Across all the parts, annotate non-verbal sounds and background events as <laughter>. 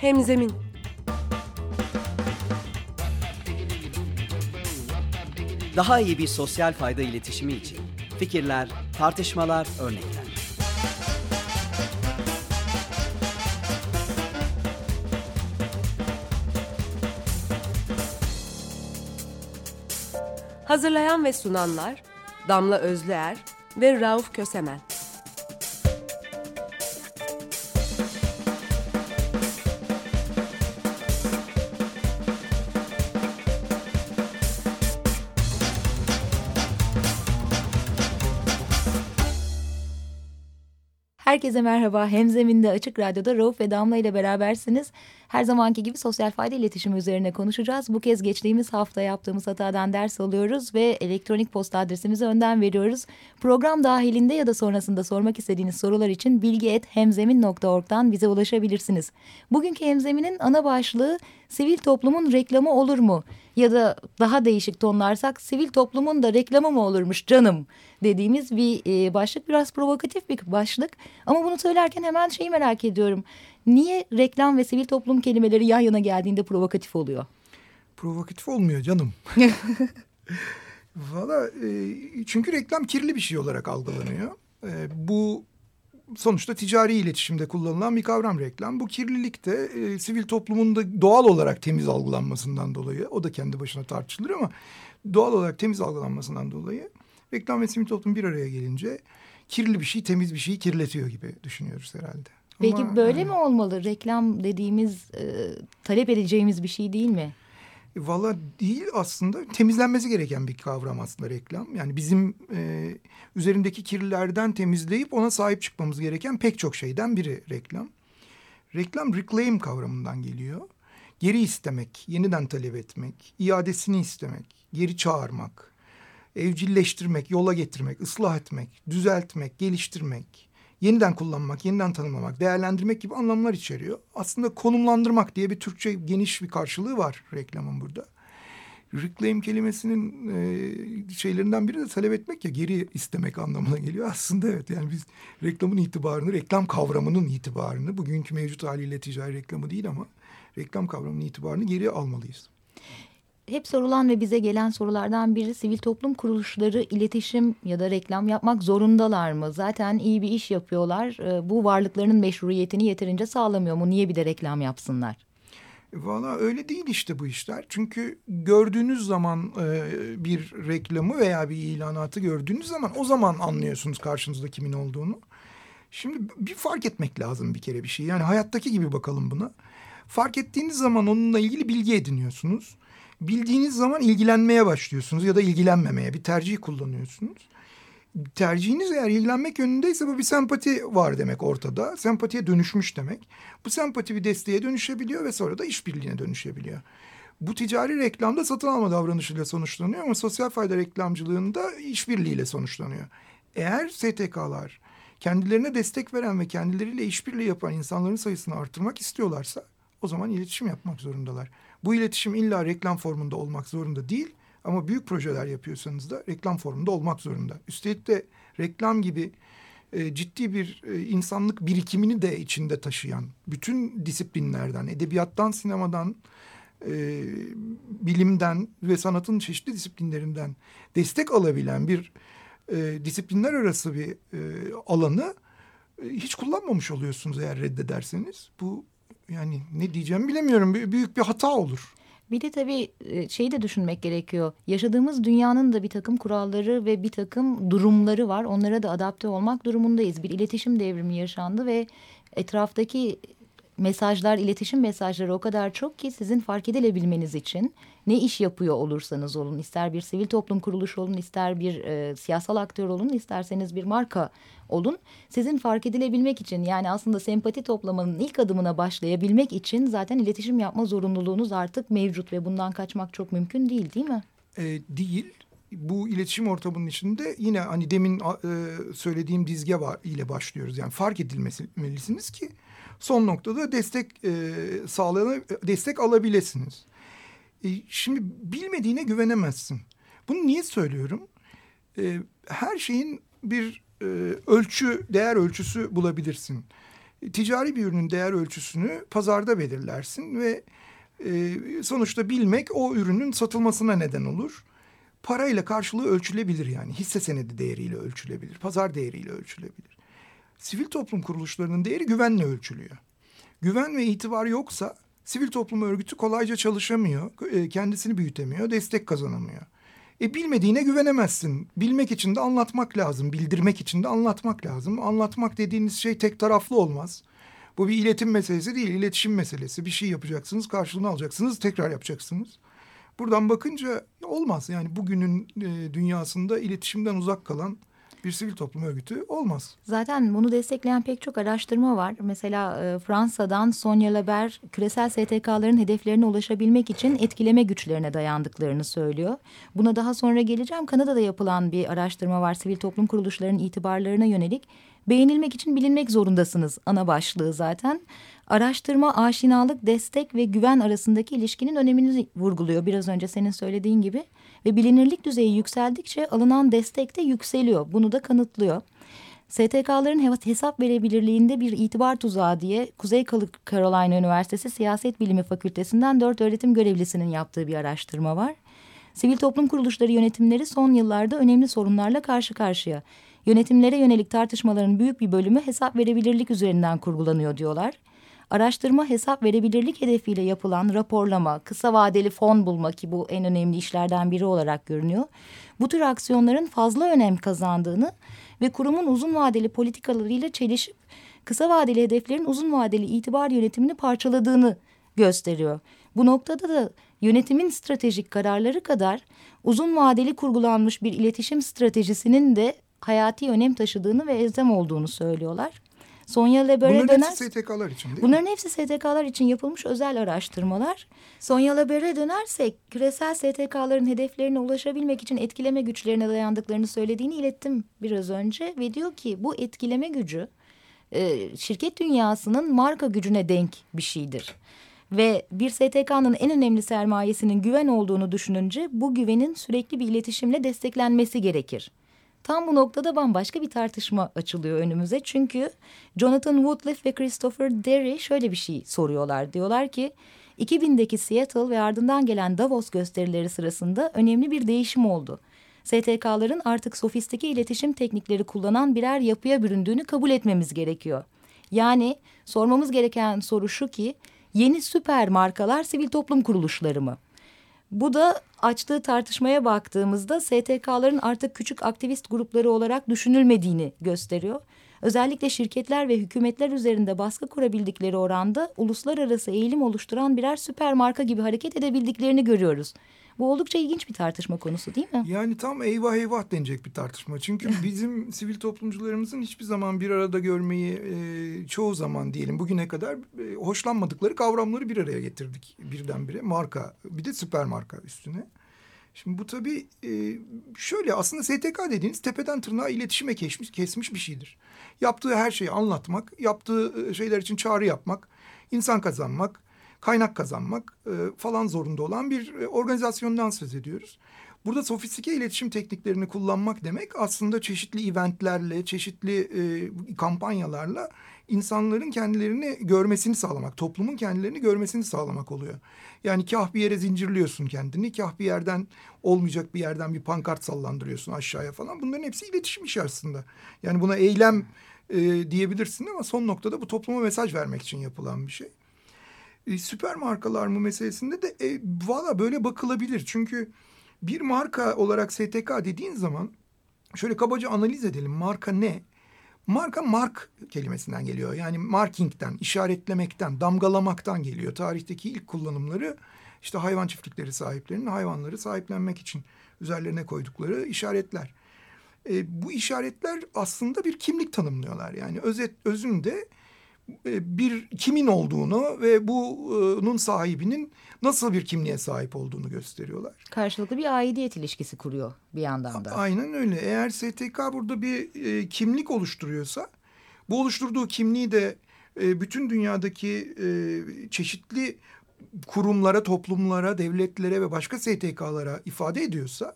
Hemzemin Daha iyi bir sosyal fayda iletişimi için fikirler, tartışmalar, örnekler. Hazırlayan ve sunanlar Damla Özlüer ve Rauf Kösemen. Herkese merhaba. Hemzeminde Açık Radyo'da Rauf ve Damla ile berabersiniz. Her zamanki gibi sosyal fayda iletişimi üzerine konuşacağız. Bu kez geçtiğimiz hafta yaptığımız hatadan ders alıyoruz ve elektronik posta adresimizi önden veriyoruz. Program dahilinde ya da sonrasında sormak istediğiniz sorular için bilgi.hemzemin.org'dan bize ulaşabilirsiniz. Bugünkü Hemzemin'in ana başlığı sivil toplumun reklamı olur mu? Ya da daha değişik tonlarsak sivil toplumun da reklamı mı olurmuş canım dediğimiz bir e, başlık. Biraz provokatif bir başlık ama bunu söylerken hemen şeyi merak ediyorum. Niye reklam ve sivil toplum kelimeleri yan yana geldiğinde provokatif oluyor? Provokatif olmuyor canım. <laughs> Valla e, çünkü reklam kirli bir şey olarak algılanıyor. E, bu sonuçta ticari iletişimde kullanılan bir kavram reklam. Bu kirlilik de e, sivil toplumun da doğal olarak temiz algılanmasından dolayı o da kendi başına tartışılır ama doğal olarak temiz algılanmasından dolayı reklam ve sivil toplum bir araya gelince kirli bir şey temiz bir şeyi kirletiyor gibi düşünüyoruz herhalde. Peki Ama, böyle mi olmalı? Reklam dediğimiz e, talep edeceğimiz bir şey değil mi? Valla değil aslında temizlenmesi gereken bir kavram aslında reklam. Yani bizim e, üzerindeki kirlilerden temizleyip ona sahip çıkmamız gereken pek çok şeyden biri reklam. Reklam reclaim kavramından geliyor. Geri istemek, yeniden talep etmek, iadesini istemek, geri çağırmak, evcilleştirmek, yola getirmek, ıslah etmek, düzeltmek, geliştirmek, yeniden kullanmak, yeniden tanımlamak, değerlendirmek gibi anlamlar içeriyor. Aslında konumlandırmak diye bir Türkçe geniş bir karşılığı var reklamın burada. Reclaim kelimesinin e, şeylerinden biri de talep etmek ya geri istemek anlamına geliyor. Aslında evet yani biz reklamın itibarını, reklam kavramının itibarını bugünkü mevcut haliyle ticari reklamı değil ama reklam kavramının itibarını geri almalıyız hep sorulan ve bize gelen sorulardan biri sivil toplum kuruluşları iletişim ya da reklam yapmak zorundalar mı? Zaten iyi bir iş yapıyorlar. Ee, bu varlıklarının meşruiyetini yeterince sağlamıyor mu? Niye bir de reklam yapsınlar? Valla öyle değil işte bu işler. Çünkü gördüğünüz zaman e, bir reklamı veya bir ilanatı gördüğünüz zaman o zaman anlıyorsunuz karşınızda kimin olduğunu. Şimdi bir fark etmek lazım bir kere bir şey. Yani hayattaki gibi bakalım buna. Fark ettiğiniz zaman onunla ilgili bilgi ediniyorsunuz bildiğiniz zaman ilgilenmeye başlıyorsunuz ya da ilgilenmemeye bir tercih kullanıyorsunuz. Tercihiniz eğer ilgilenmek yönündeyse bu bir sempati var demek ortada. Sempatiye dönüşmüş demek. Bu sempati bir desteğe dönüşebiliyor ve sonra da işbirliğine dönüşebiliyor. Bu ticari reklamda satın alma davranışıyla sonuçlanıyor ama sosyal fayda reklamcılığında işbirliğiyle sonuçlanıyor. Eğer STK'lar kendilerine destek veren ve kendileriyle işbirliği yapan insanların sayısını artırmak istiyorlarsa o zaman iletişim yapmak zorundalar. Bu iletişim illa reklam formunda olmak zorunda değil ama büyük projeler yapıyorsanız da reklam formunda olmak zorunda. Üstelik de reklam gibi e, ciddi bir e, insanlık birikimini de içinde taşıyan bütün disiplinlerden, edebiyattan, sinemadan, e, bilimden ve sanatın çeşitli disiplinlerinden destek alabilen bir e, disiplinler arası bir e, alanı e, hiç kullanmamış oluyorsunuz eğer reddederseniz. Bu yani ne diyeceğimi bilemiyorum. Büyük bir hata olur. Bir de tabii e, şeyi de düşünmek gerekiyor. Yaşadığımız dünyanın da bir takım kuralları ve bir takım durumları var. Onlara da adapte olmak durumundayız. Bir iletişim devrimi yaşandı ve etraftaki mesajlar, iletişim mesajları o kadar çok ki sizin fark edilebilmeniz için ne iş yapıyor olursanız olun, ister bir sivil toplum kuruluşu olun, ister bir e, siyasal aktör olun, isterseniz bir marka olun. Sizin fark edilebilmek için yani aslında sempati toplamanın ilk adımına başlayabilmek için zaten iletişim yapma zorunluluğunuz artık mevcut ve bundan kaçmak çok mümkün değil değil mi? E, değil bu iletişim ortamının içinde yine hani demin e, söylediğim dizge var, ile başlıyoruz. Yani fark edilmelisiniz ki son noktada destek e, sağlayana destek alabilirsiniz. E, şimdi bilmediğine güvenemezsin. Bunu niye söylüyorum? E, her şeyin bir e, ölçü, değer ölçüsü bulabilirsin. ticari bir ürünün değer ölçüsünü pazarda belirlersin ve e, sonuçta bilmek o ürünün satılmasına neden olur. Parayla karşılığı ölçülebilir yani hisse senedi değeriyle ölçülebilir, pazar değeriyle ölçülebilir. Sivil toplum kuruluşlarının değeri güvenle ölçülüyor. Güven ve itibar yoksa sivil toplum örgütü kolayca çalışamıyor, e, kendisini büyütemiyor, destek kazanamıyor. E bilmediğine güvenemezsin. Bilmek için de anlatmak lazım. Bildirmek için de anlatmak lazım. Anlatmak dediğiniz şey tek taraflı olmaz. Bu bir iletim meselesi değil, iletişim meselesi. Bir şey yapacaksınız, karşılığını alacaksınız, tekrar yapacaksınız. Buradan bakınca olmaz. Yani bugünün e, dünyasında iletişimden uzak kalan bir sivil toplum örgütü olmaz. Zaten bunu destekleyen pek çok araştırma var. Mesela e, Fransa'dan Sonia Laber küresel STK'ların hedeflerine ulaşabilmek için etkileme güçlerine dayandıklarını söylüyor. Buna daha sonra geleceğim. Kanada'da yapılan bir araştırma var sivil toplum kuruluşlarının itibarlarına yönelik. Beğenilmek için bilinmek zorundasınız ana başlığı zaten. Araştırma, aşinalık, destek ve güven arasındaki ilişkinin önemini vurguluyor biraz önce senin söylediğin gibi. Ve bilinirlik düzeyi yükseldikçe alınan destek de yükseliyor. Bunu da kanıtlıyor. STK'ların hesap verebilirliğinde bir itibar tuzağı diye Kuzey Carolina Üniversitesi Siyaset Bilimi Fakültesinden dört öğretim görevlisinin yaptığı bir araştırma var. Sivil toplum kuruluşları yönetimleri son yıllarda önemli sorunlarla karşı karşıya. Yönetimlere yönelik tartışmaların büyük bir bölümü hesap verebilirlik üzerinden kurgulanıyor diyorlar. Araştırma hesap verebilirlik hedefiyle yapılan raporlama, kısa vadeli fon bulma ki bu en önemli işlerden biri olarak görünüyor. Bu tür aksiyonların fazla önem kazandığını ve kurumun uzun vadeli politikalarıyla çelişip kısa vadeli hedeflerin uzun vadeli itibar yönetimini parçaladığını gösteriyor. Bu noktada da yönetimin stratejik kararları kadar uzun vadeli kurgulanmış bir iletişim stratejisinin de hayati önem taşıdığını ve elzem olduğunu söylüyorlar. Sonya Leber'e Bunların döner... hepsi STK'lar için değil Bunların mi? hepsi STK'lar için yapılmış özel araştırmalar. Sonya Leber'e dönersek küresel STK'ların hedeflerine ulaşabilmek için etkileme güçlerine dayandıklarını söylediğini ilettim biraz önce. Ve diyor ki bu etkileme gücü e, şirket dünyasının marka gücüne denk bir şeydir. Ve bir STK'nın en önemli sermayesinin güven olduğunu düşününce bu güvenin sürekli bir iletişimle desteklenmesi gerekir. Tam bu noktada bambaşka bir tartışma açılıyor önümüze. Çünkü Jonathan Woodliff ve Christopher Derry şöyle bir şey soruyorlar. Diyorlar ki 2000'deki Seattle ve ardından gelen Davos gösterileri sırasında önemli bir değişim oldu. STK'ların artık sofistike iletişim teknikleri kullanan birer yapıya büründüğünü kabul etmemiz gerekiyor. Yani sormamız gereken soru şu ki yeni süper markalar sivil toplum kuruluşları mı? Bu da açtığı tartışmaya baktığımızda STK'ların artık küçük aktivist grupları olarak düşünülmediğini gösteriyor. Özellikle şirketler ve hükümetler üzerinde baskı kurabildikleri oranda uluslararası eğilim oluşturan birer süper marka gibi hareket edebildiklerini görüyoruz. Bu oldukça ilginç bir tartışma konusu değil mi? Yani tam eyvah eyvah denecek bir tartışma. Çünkü bizim sivil toplumcularımızın hiçbir zaman bir arada görmeyi e, çoğu zaman diyelim bugüne kadar e, hoşlanmadıkları kavramları bir araya getirdik birdenbire. Marka bir de süper marka üstüne. Şimdi bu tabii e, şöyle aslında STK dediğiniz tepeden tırnağa iletişime kesmiş, kesmiş bir şeydir. Yaptığı her şeyi anlatmak, yaptığı e, şeyler için çağrı yapmak, insan kazanmak, kaynak kazanmak e, falan zorunda olan bir e, organizasyondan söz ediyoruz. Burada sofistike iletişim tekniklerini kullanmak demek aslında çeşitli eventlerle, çeşitli e, kampanyalarla insanların kendilerini görmesini sağlamak, toplumun kendilerini görmesini sağlamak oluyor. Yani kah bir yere zincirliyorsun kendini, kah bir yerden olmayacak bir yerden bir pankart sallandırıyorsun aşağıya falan. Bunların hepsi iletişim işi aslında. Yani buna eylem e, diyebilirsin ama son noktada bu topluma mesaj vermek için yapılan bir şey. E, süper markalar mı meselesinde de e, valla böyle bakılabilir. Çünkü bir marka olarak STK dediğin zaman şöyle kabaca analiz edelim. Marka ne? Marka mark kelimesinden geliyor. Yani markingten, işaretlemekten, damgalamaktan geliyor. Tarihteki ilk kullanımları işte hayvan çiftlikleri sahiplerinin hayvanları sahiplenmek için üzerlerine koydukları işaretler. E, bu işaretler aslında bir kimlik tanımlıyorlar. Yani özet özünde bir kimin olduğunu ve bunun sahibinin nasıl bir kimliğe sahip olduğunu gösteriyorlar. Karşılıklı bir aidiyet ilişkisi kuruyor bir yandan da. Aynen öyle. Eğer STK burada bir e, kimlik oluşturuyorsa bu oluşturduğu kimliği de e, bütün dünyadaki e, çeşitli kurumlara, toplumlara, devletlere ve başka STK'lara ifade ediyorsa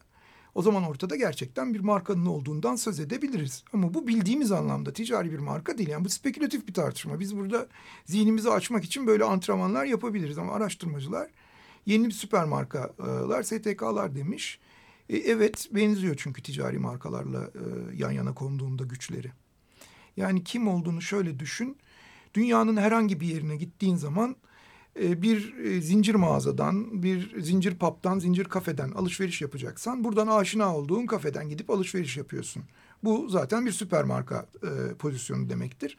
O zaman ortada gerçekten bir markanın olduğundan söz edebiliriz. Ama bu bildiğimiz anlamda ticari bir marka değil. Yani bu spekülatif bir tartışma. Biz burada zihnimizi açmak için böyle antrenmanlar yapabiliriz. Ama araştırmacılar yeni süper markalar, STK'lar demiş. E, evet benziyor çünkü ticari markalarla e, yan yana konduğunda güçleri. Yani kim olduğunu şöyle düşün. Dünyanın herhangi bir yerine gittiğin zaman bir e, zincir mağazadan, bir zincir paptan, zincir kafeden alışveriş yapacaksan buradan aşina olduğun kafeden gidip alışveriş yapıyorsun. Bu zaten bir süper marka e, pozisyonu demektir.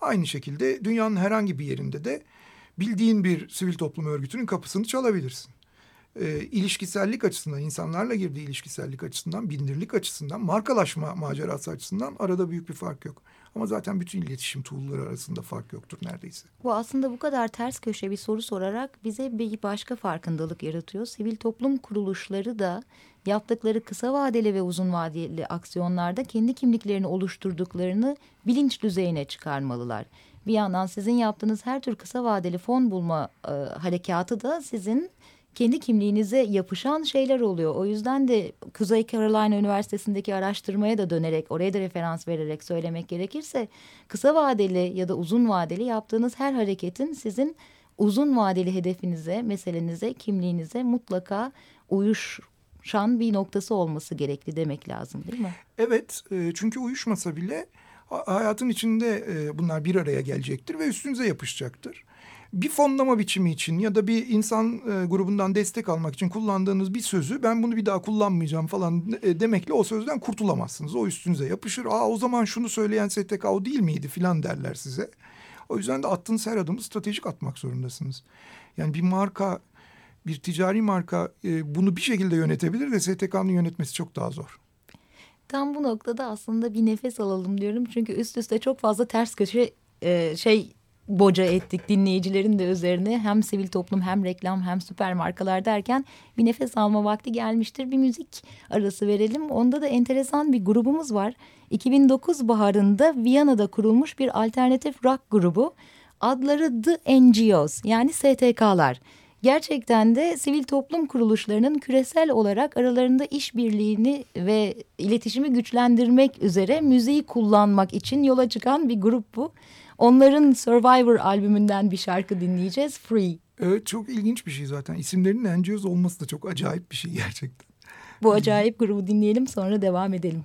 Aynı şekilde dünyanın herhangi bir yerinde de bildiğin bir sivil toplum örgütünün kapısını çalabilirsin. E, ilişkisellik açısından, insanlarla girdiği ilişkisellik açısından, bilinirlik açısından, markalaşma macerası açısından arada büyük bir fark yok. Ama zaten bütün iletişim tool'ları arasında fark yoktur neredeyse. Bu aslında bu kadar ters köşe bir soru sorarak bize bir başka farkındalık yaratıyor. Sivil toplum kuruluşları da yaptıkları kısa vadeli ve uzun vadeli aksiyonlarda kendi kimliklerini oluşturduklarını bilinç düzeyine çıkarmalılar. Bir yandan sizin yaptığınız her tür kısa vadeli fon bulma e, harekatı da sizin kendi kimliğinize yapışan şeyler oluyor. O yüzden de Kuzey Carolina Üniversitesi'ndeki araştırmaya da dönerek oraya da referans vererek söylemek gerekirse kısa vadeli ya da uzun vadeli yaptığınız her hareketin sizin uzun vadeli hedefinize, meselenize, kimliğinize mutlaka uyuşan bir noktası olması gerekli demek lazım değil mi? Evet e, çünkü uyuşmasa bile hayatın içinde e, bunlar bir araya gelecektir ve üstünüze yapışacaktır bir fonlama biçimi için ya da bir insan e, grubundan destek almak için kullandığınız bir sözü ben bunu bir daha kullanmayacağım falan e, demekle o sözden kurtulamazsınız. O üstünüze yapışır. Aa o zaman şunu söyleyen STK o değil miydi filan derler size. O yüzden de attığınız her adımı stratejik atmak zorundasınız. Yani bir marka, bir ticari marka e, bunu bir şekilde yönetebilir de STK'nın yönetmesi çok daha zor. Tam bu noktada aslında bir nefes alalım diyorum. Çünkü üst üste çok fazla ters köşe e, şey boca ettik dinleyicilerin de üzerine hem sivil toplum hem reklam hem süper markalar derken bir nefes alma vakti gelmiştir. Bir müzik arası verelim. Onda da enteresan bir grubumuz var. 2009 baharında Viyana'da kurulmuş bir alternatif rock grubu. Adları The NGOs yani STK'lar. Gerçekten de sivil toplum kuruluşlarının küresel olarak aralarında işbirliğini ve iletişimi güçlendirmek üzere müziği kullanmak için yola çıkan bir grup bu. Onların Survivor albümünden bir şarkı dinleyeceğiz. Free. Evet çok ilginç bir şey zaten. İsimlerinin NGOs olması da çok acayip bir şey gerçekten. Bu acayip grubu dinleyelim sonra devam edelim.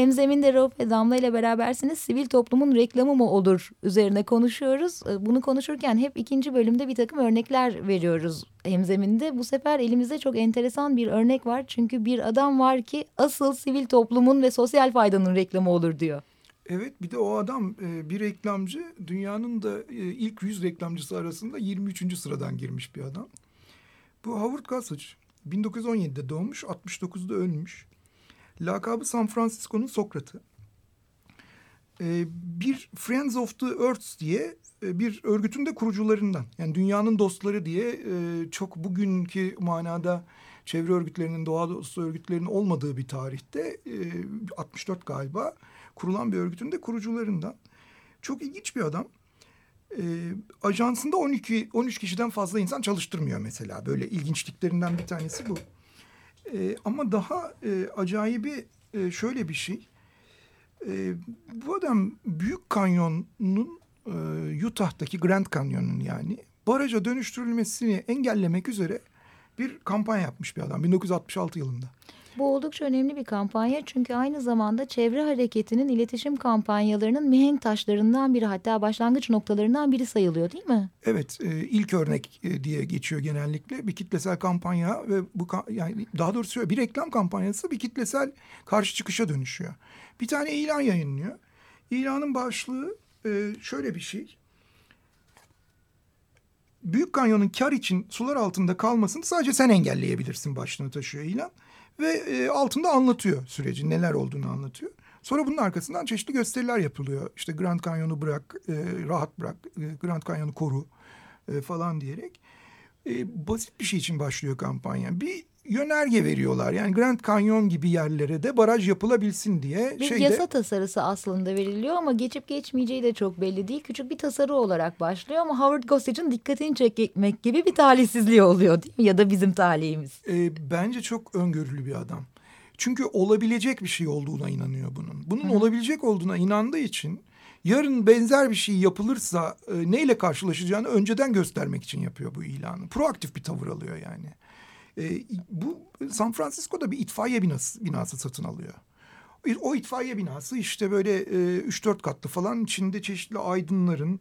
Hemzeminde Rauf ve Damla ile berabersiniz. Sivil toplumun reklamı mı olur üzerine konuşuyoruz. Ee, bunu konuşurken hep ikinci bölümde bir takım örnekler veriyoruz hemzeminde. Bu sefer elimizde çok enteresan bir örnek var. Çünkü bir adam var ki asıl sivil toplumun ve sosyal faydanın reklamı olur diyor. Evet bir de o adam e, bir reklamcı dünyanın da e, ilk yüz reklamcısı arasında 23. sıradan girmiş bir adam. Bu Howard Gossage 1917'de doğmuş 69'da ölmüş. Lakabı San Francisco'nun Sokrat'ı. E, bir Friends of the Earth diye bir örgütün de kurucularından. Yani dünyanın dostları diye çok bugünkü manada çevre örgütlerinin, doğa dostu örgütlerinin olmadığı bir tarihte 64 galiba kurulan bir örgütün de kurucularından. Çok ilginç bir adam. E, ajansında 12 13 kişiden fazla insan çalıştırmıyor mesela. Böyle ilginçliklerinden bir tanesi bu. E, ama daha e, acayibi e, şöyle bir şey. E, bu adam Büyük Kanyon'un e, Utah'taki Grand Canyon'un yani baraja dönüştürülmesini engellemek üzere bir kampanya yapmış bir adam 1966 yılında. Bu oldukça önemli bir kampanya çünkü aynı zamanda çevre hareketinin iletişim kampanyalarının mihenk taşlarından biri hatta başlangıç noktalarından biri sayılıyor değil mi? Evet e, ilk örnek e, diye geçiyor genellikle bir kitlesel kampanya ve bu yani daha doğrusu bir reklam kampanyası bir kitlesel karşı çıkışa dönüşüyor. Bir tane ilan yayınlıyor. İlanın başlığı e, şöyle bir şey. Büyük kanyonun kar için sular altında kalmasını sadece sen engelleyebilirsin başlığını taşıyor ilan ve e, altında anlatıyor süreci neler olduğunu anlatıyor. Sonra bunun arkasından çeşitli gösteriler yapılıyor. İşte Grand Canyon'u bırak, e, rahat bırak, e, Grand Canyon'u koru e, falan diyerek. E, basit bir şey için başlıyor kampanya. Bir yönerge veriyorlar. Yani Grand Canyon gibi yerlere de baraj yapılabilsin diye. Bir şeyde... yasa tasarısı aslında veriliyor ama geçip geçmeyeceği de çok belli değil. Küçük bir tasarı olarak başlıyor ama Howard Gossage'ın dikkatini çekmek gibi bir talihsizliği oluyor değil mi? Ya da bizim talihimiz. E, bence çok öngörülü bir adam. Çünkü olabilecek bir şey olduğuna inanıyor bunun. Bunun Hı. olabilecek olduğuna inandığı için yarın benzer bir şey yapılırsa e, neyle karşılaşacağını önceden göstermek için yapıyor bu ilanı. Proaktif bir tavır alıyor yani. E, bu San Francisco'da bir itfaiye binası, binası satın alıyor. O itfaiye binası işte böyle e, üç dört katlı falan içinde çeşitli aydınların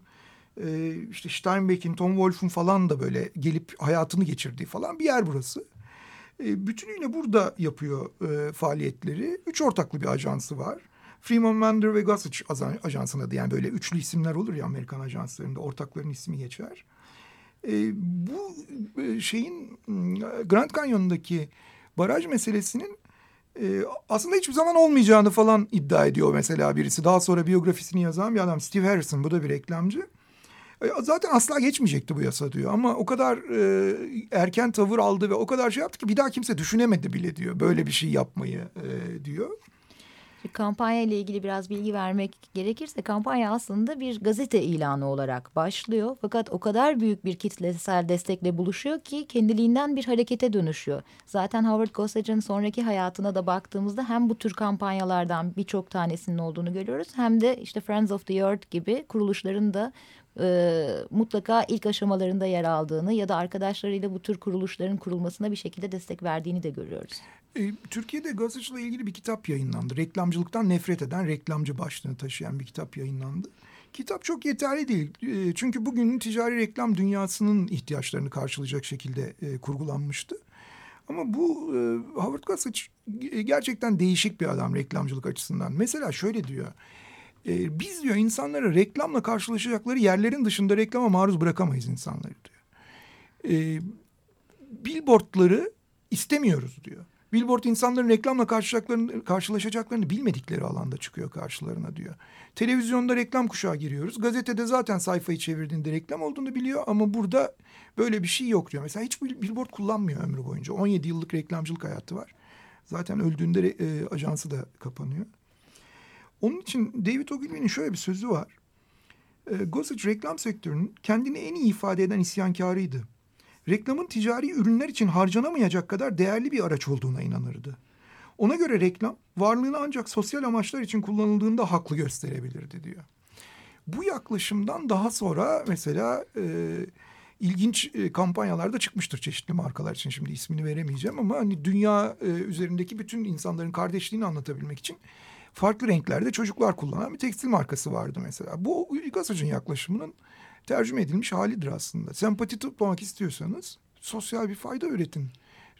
e, işte Steinbeck'in, Tom Wolf'un falan da böyle gelip hayatını geçirdiği falan bir yer burası. E, bütünüyle burada yapıyor e, faaliyetleri. Üç ortaklı bir ajansı var. Freeman Mander ve Gossage ajansına adı yani böyle üçlü isimler olur ya Amerikan ajanslarında ortakların ismi geçer. E, bu şeyin Grand Canyon'daki baraj meselesinin e, aslında hiçbir zaman olmayacağını falan iddia ediyor mesela birisi. Daha sonra biyografisini yazan bir adam Steve Harrison bu da bir reklamcı. E, zaten asla geçmeyecekti bu yasa diyor ama o kadar e, erken tavır aldı ve o kadar şey yaptı ki bir daha kimse düşünemedi bile diyor böyle bir şey yapmayı e, diyor. Kampanya ile ilgili biraz bilgi vermek gerekirse kampanya aslında bir gazete ilanı olarak başlıyor. Fakat o kadar büyük bir kitlesel destekle buluşuyor ki kendiliğinden bir harekete dönüşüyor. Zaten Howard Gossage'ın sonraki hayatına da baktığımızda hem bu tür kampanyalardan birçok tanesinin olduğunu görüyoruz. Hem de işte Friends of the Earth gibi kuruluşların da e, mutlaka ilk aşamalarında yer aldığını ya da arkadaşlarıyla bu tür kuruluşların kurulmasına bir şekilde destek verdiğini de görüyoruz. E, Türkiye'de gazetecilikle ilgili bir kitap yayınlandı. Reklamcılıktan nefret eden reklamcı başlığını taşıyan bir kitap yayınlandı. Kitap çok yeterli değil. E, çünkü bugünün ticari reklam dünyasının ihtiyaçlarını karşılayacak şekilde e, kurgulanmıştı. Ama bu e, Howard Gossage gerçekten değişik bir adam reklamcılık açısından. Mesela şöyle diyor. E, biz diyor insanları reklamla karşılaşacakları yerlerin dışında reklama maruz bırakamayız insanları diyor. E, billboardları istemiyoruz diyor. Billboard insanların reklamla karşılaşacaklarını, karşılaşacaklarını bilmedikleri alanda çıkıyor karşılarına diyor. Televizyonda reklam kuşağı giriyoruz. Gazetede zaten sayfayı çevirdiğinde reklam olduğunu biliyor ama burada böyle bir şey yok diyor. Mesela hiç billboard kullanmıyor ömrü boyunca. 17 yıllık reklamcılık hayatı var. Zaten öldüğünde e, ajansı da kapanıyor. Onun için David Ogilvy'nin şöyle bir sözü var. E, Gossage reklam sektörünün kendini en iyi ifade eden isyankarıydı reklamın ticari ürünler için harcanamayacak kadar değerli bir araç olduğuna inanırdı. Ona göre reklam varlığını ancak sosyal amaçlar için kullanıldığında haklı gösterebilirdi diyor. Bu yaklaşımdan daha sonra mesela e, ilginç e, kampanyalarda çıkmıştır çeşitli markalar için şimdi ismini veremeyeceğim ama hani dünya e, üzerindeki bütün insanların kardeşliğini anlatabilmek için farklı renklerde çocuklar kullanan bir tekstil markası vardı mesela. Bu Gazac'ın yaklaşımının tercüme edilmiş halidir aslında. Sempati toplamak istiyorsanız sosyal bir fayda üretin.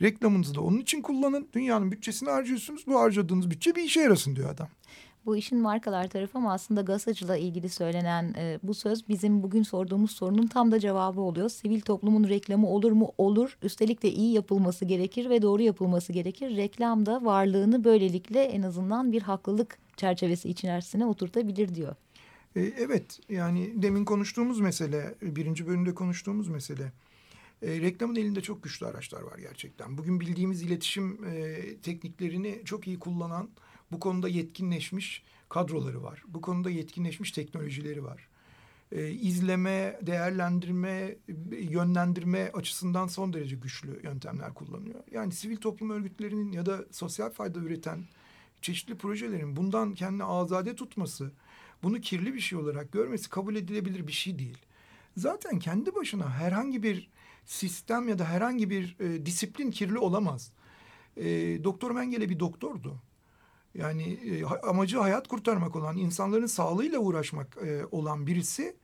Reklamınızı da onun için kullanın. Dünyanın bütçesini harcıyorsunuz. Bu harcadığınız bütçe bir işe yarasın diyor adam. Bu işin markalar tarafı ama aslında gazetacılığa ilgili söylenen e, bu söz bizim bugün sorduğumuz sorunun tam da cevabı oluyor. Sivil toplumun reklamı olur mu? Olur. Üstelik de iyi yapılması gerekir ve doğru yapılması gerekir. Reklam da varlığını böylelikle en azından bir haklılık çerçevesi içerisine oturtabilir diyor. E, evet yani demin konuştuğumuz mesele, birinci bölümde konuştuğumuz mesele. E, reklamın elinde çok güçlü araçlar var gerçekten. Bugün bildiğimiz iletişim e, tekniklerini çok iyi kullanan, bu konuda yetkinleşmiş kadroları var. Bu konuda yetkinleşmiş teknolojileri var. E, izleme, değerlendirme, yönlendirme açısından son derece güçlü yöntemler kullanıyor. Yani sivil toplum örgütlerinin ya da sosyal fayda üreten çeşitli projelerin bundan kendini azade tutması, bunu kirli bir şey olarak görmesi kabul edilebilir bir şey değil. Zaten kendi başına herhangi bir sistem ya da herhangi bir e, disiplin kirli olamaz. E, Doktor Mengele bir doktordu. Yani e, amacı hayat kurtarmak olan, insanların sağlığıyla uğraşmak e, olan birisi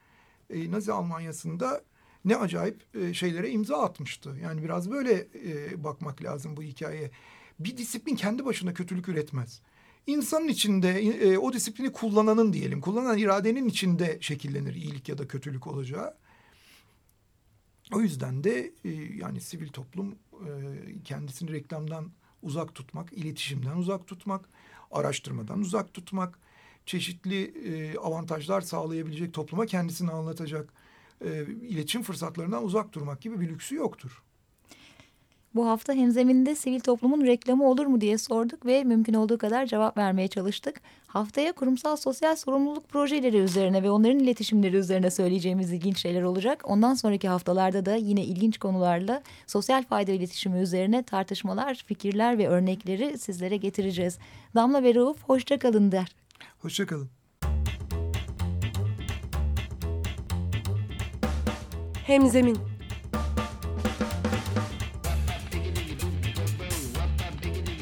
e, Nazi Almanya'sında ne acayip e, şeylere imza atmıştı. Yani biraz böyle e, bakmak lazım bu hikayeye. Bir disiplin kendi başına kötülük üretmez. İnsanın içinde e, o disiplini kullananın diyelim, kullanan iradenin içinde şekillenir iyilik ya da kötülük olacağı. O yüzden de e, yani sivil toplum e, kendisini reklamdan uzak tutmak, iletişimden uzak tutmak, araştırmadan uzak tutmak, çeşitli e, avantajlar sağlayabilecek topluma kendisini anlatacak e, iletişim fırsatlarından uzak durmak gibi bir lüksü yoktur. Bu hafta hemzeminde sivil toplumun reklamı olur mu diye sorduk ve mümkün olduğu kadar cevap vermeye çalıştık. Haftaya kurumsal sosyal sorumluluk projeleri üzerine ve onların iletişimleri üzerine söyleyeceğimiz ilginç şeyler olacak. Ondan sonraki haftalarda da yine ilginç konularla sosyal fayda iletişimi üzerine tartışmalar, fikirler ve örnekleri sizlere getireceğiz. Damla ve Rauf hoşça kalın der. Hoşça kalın. Hemzemin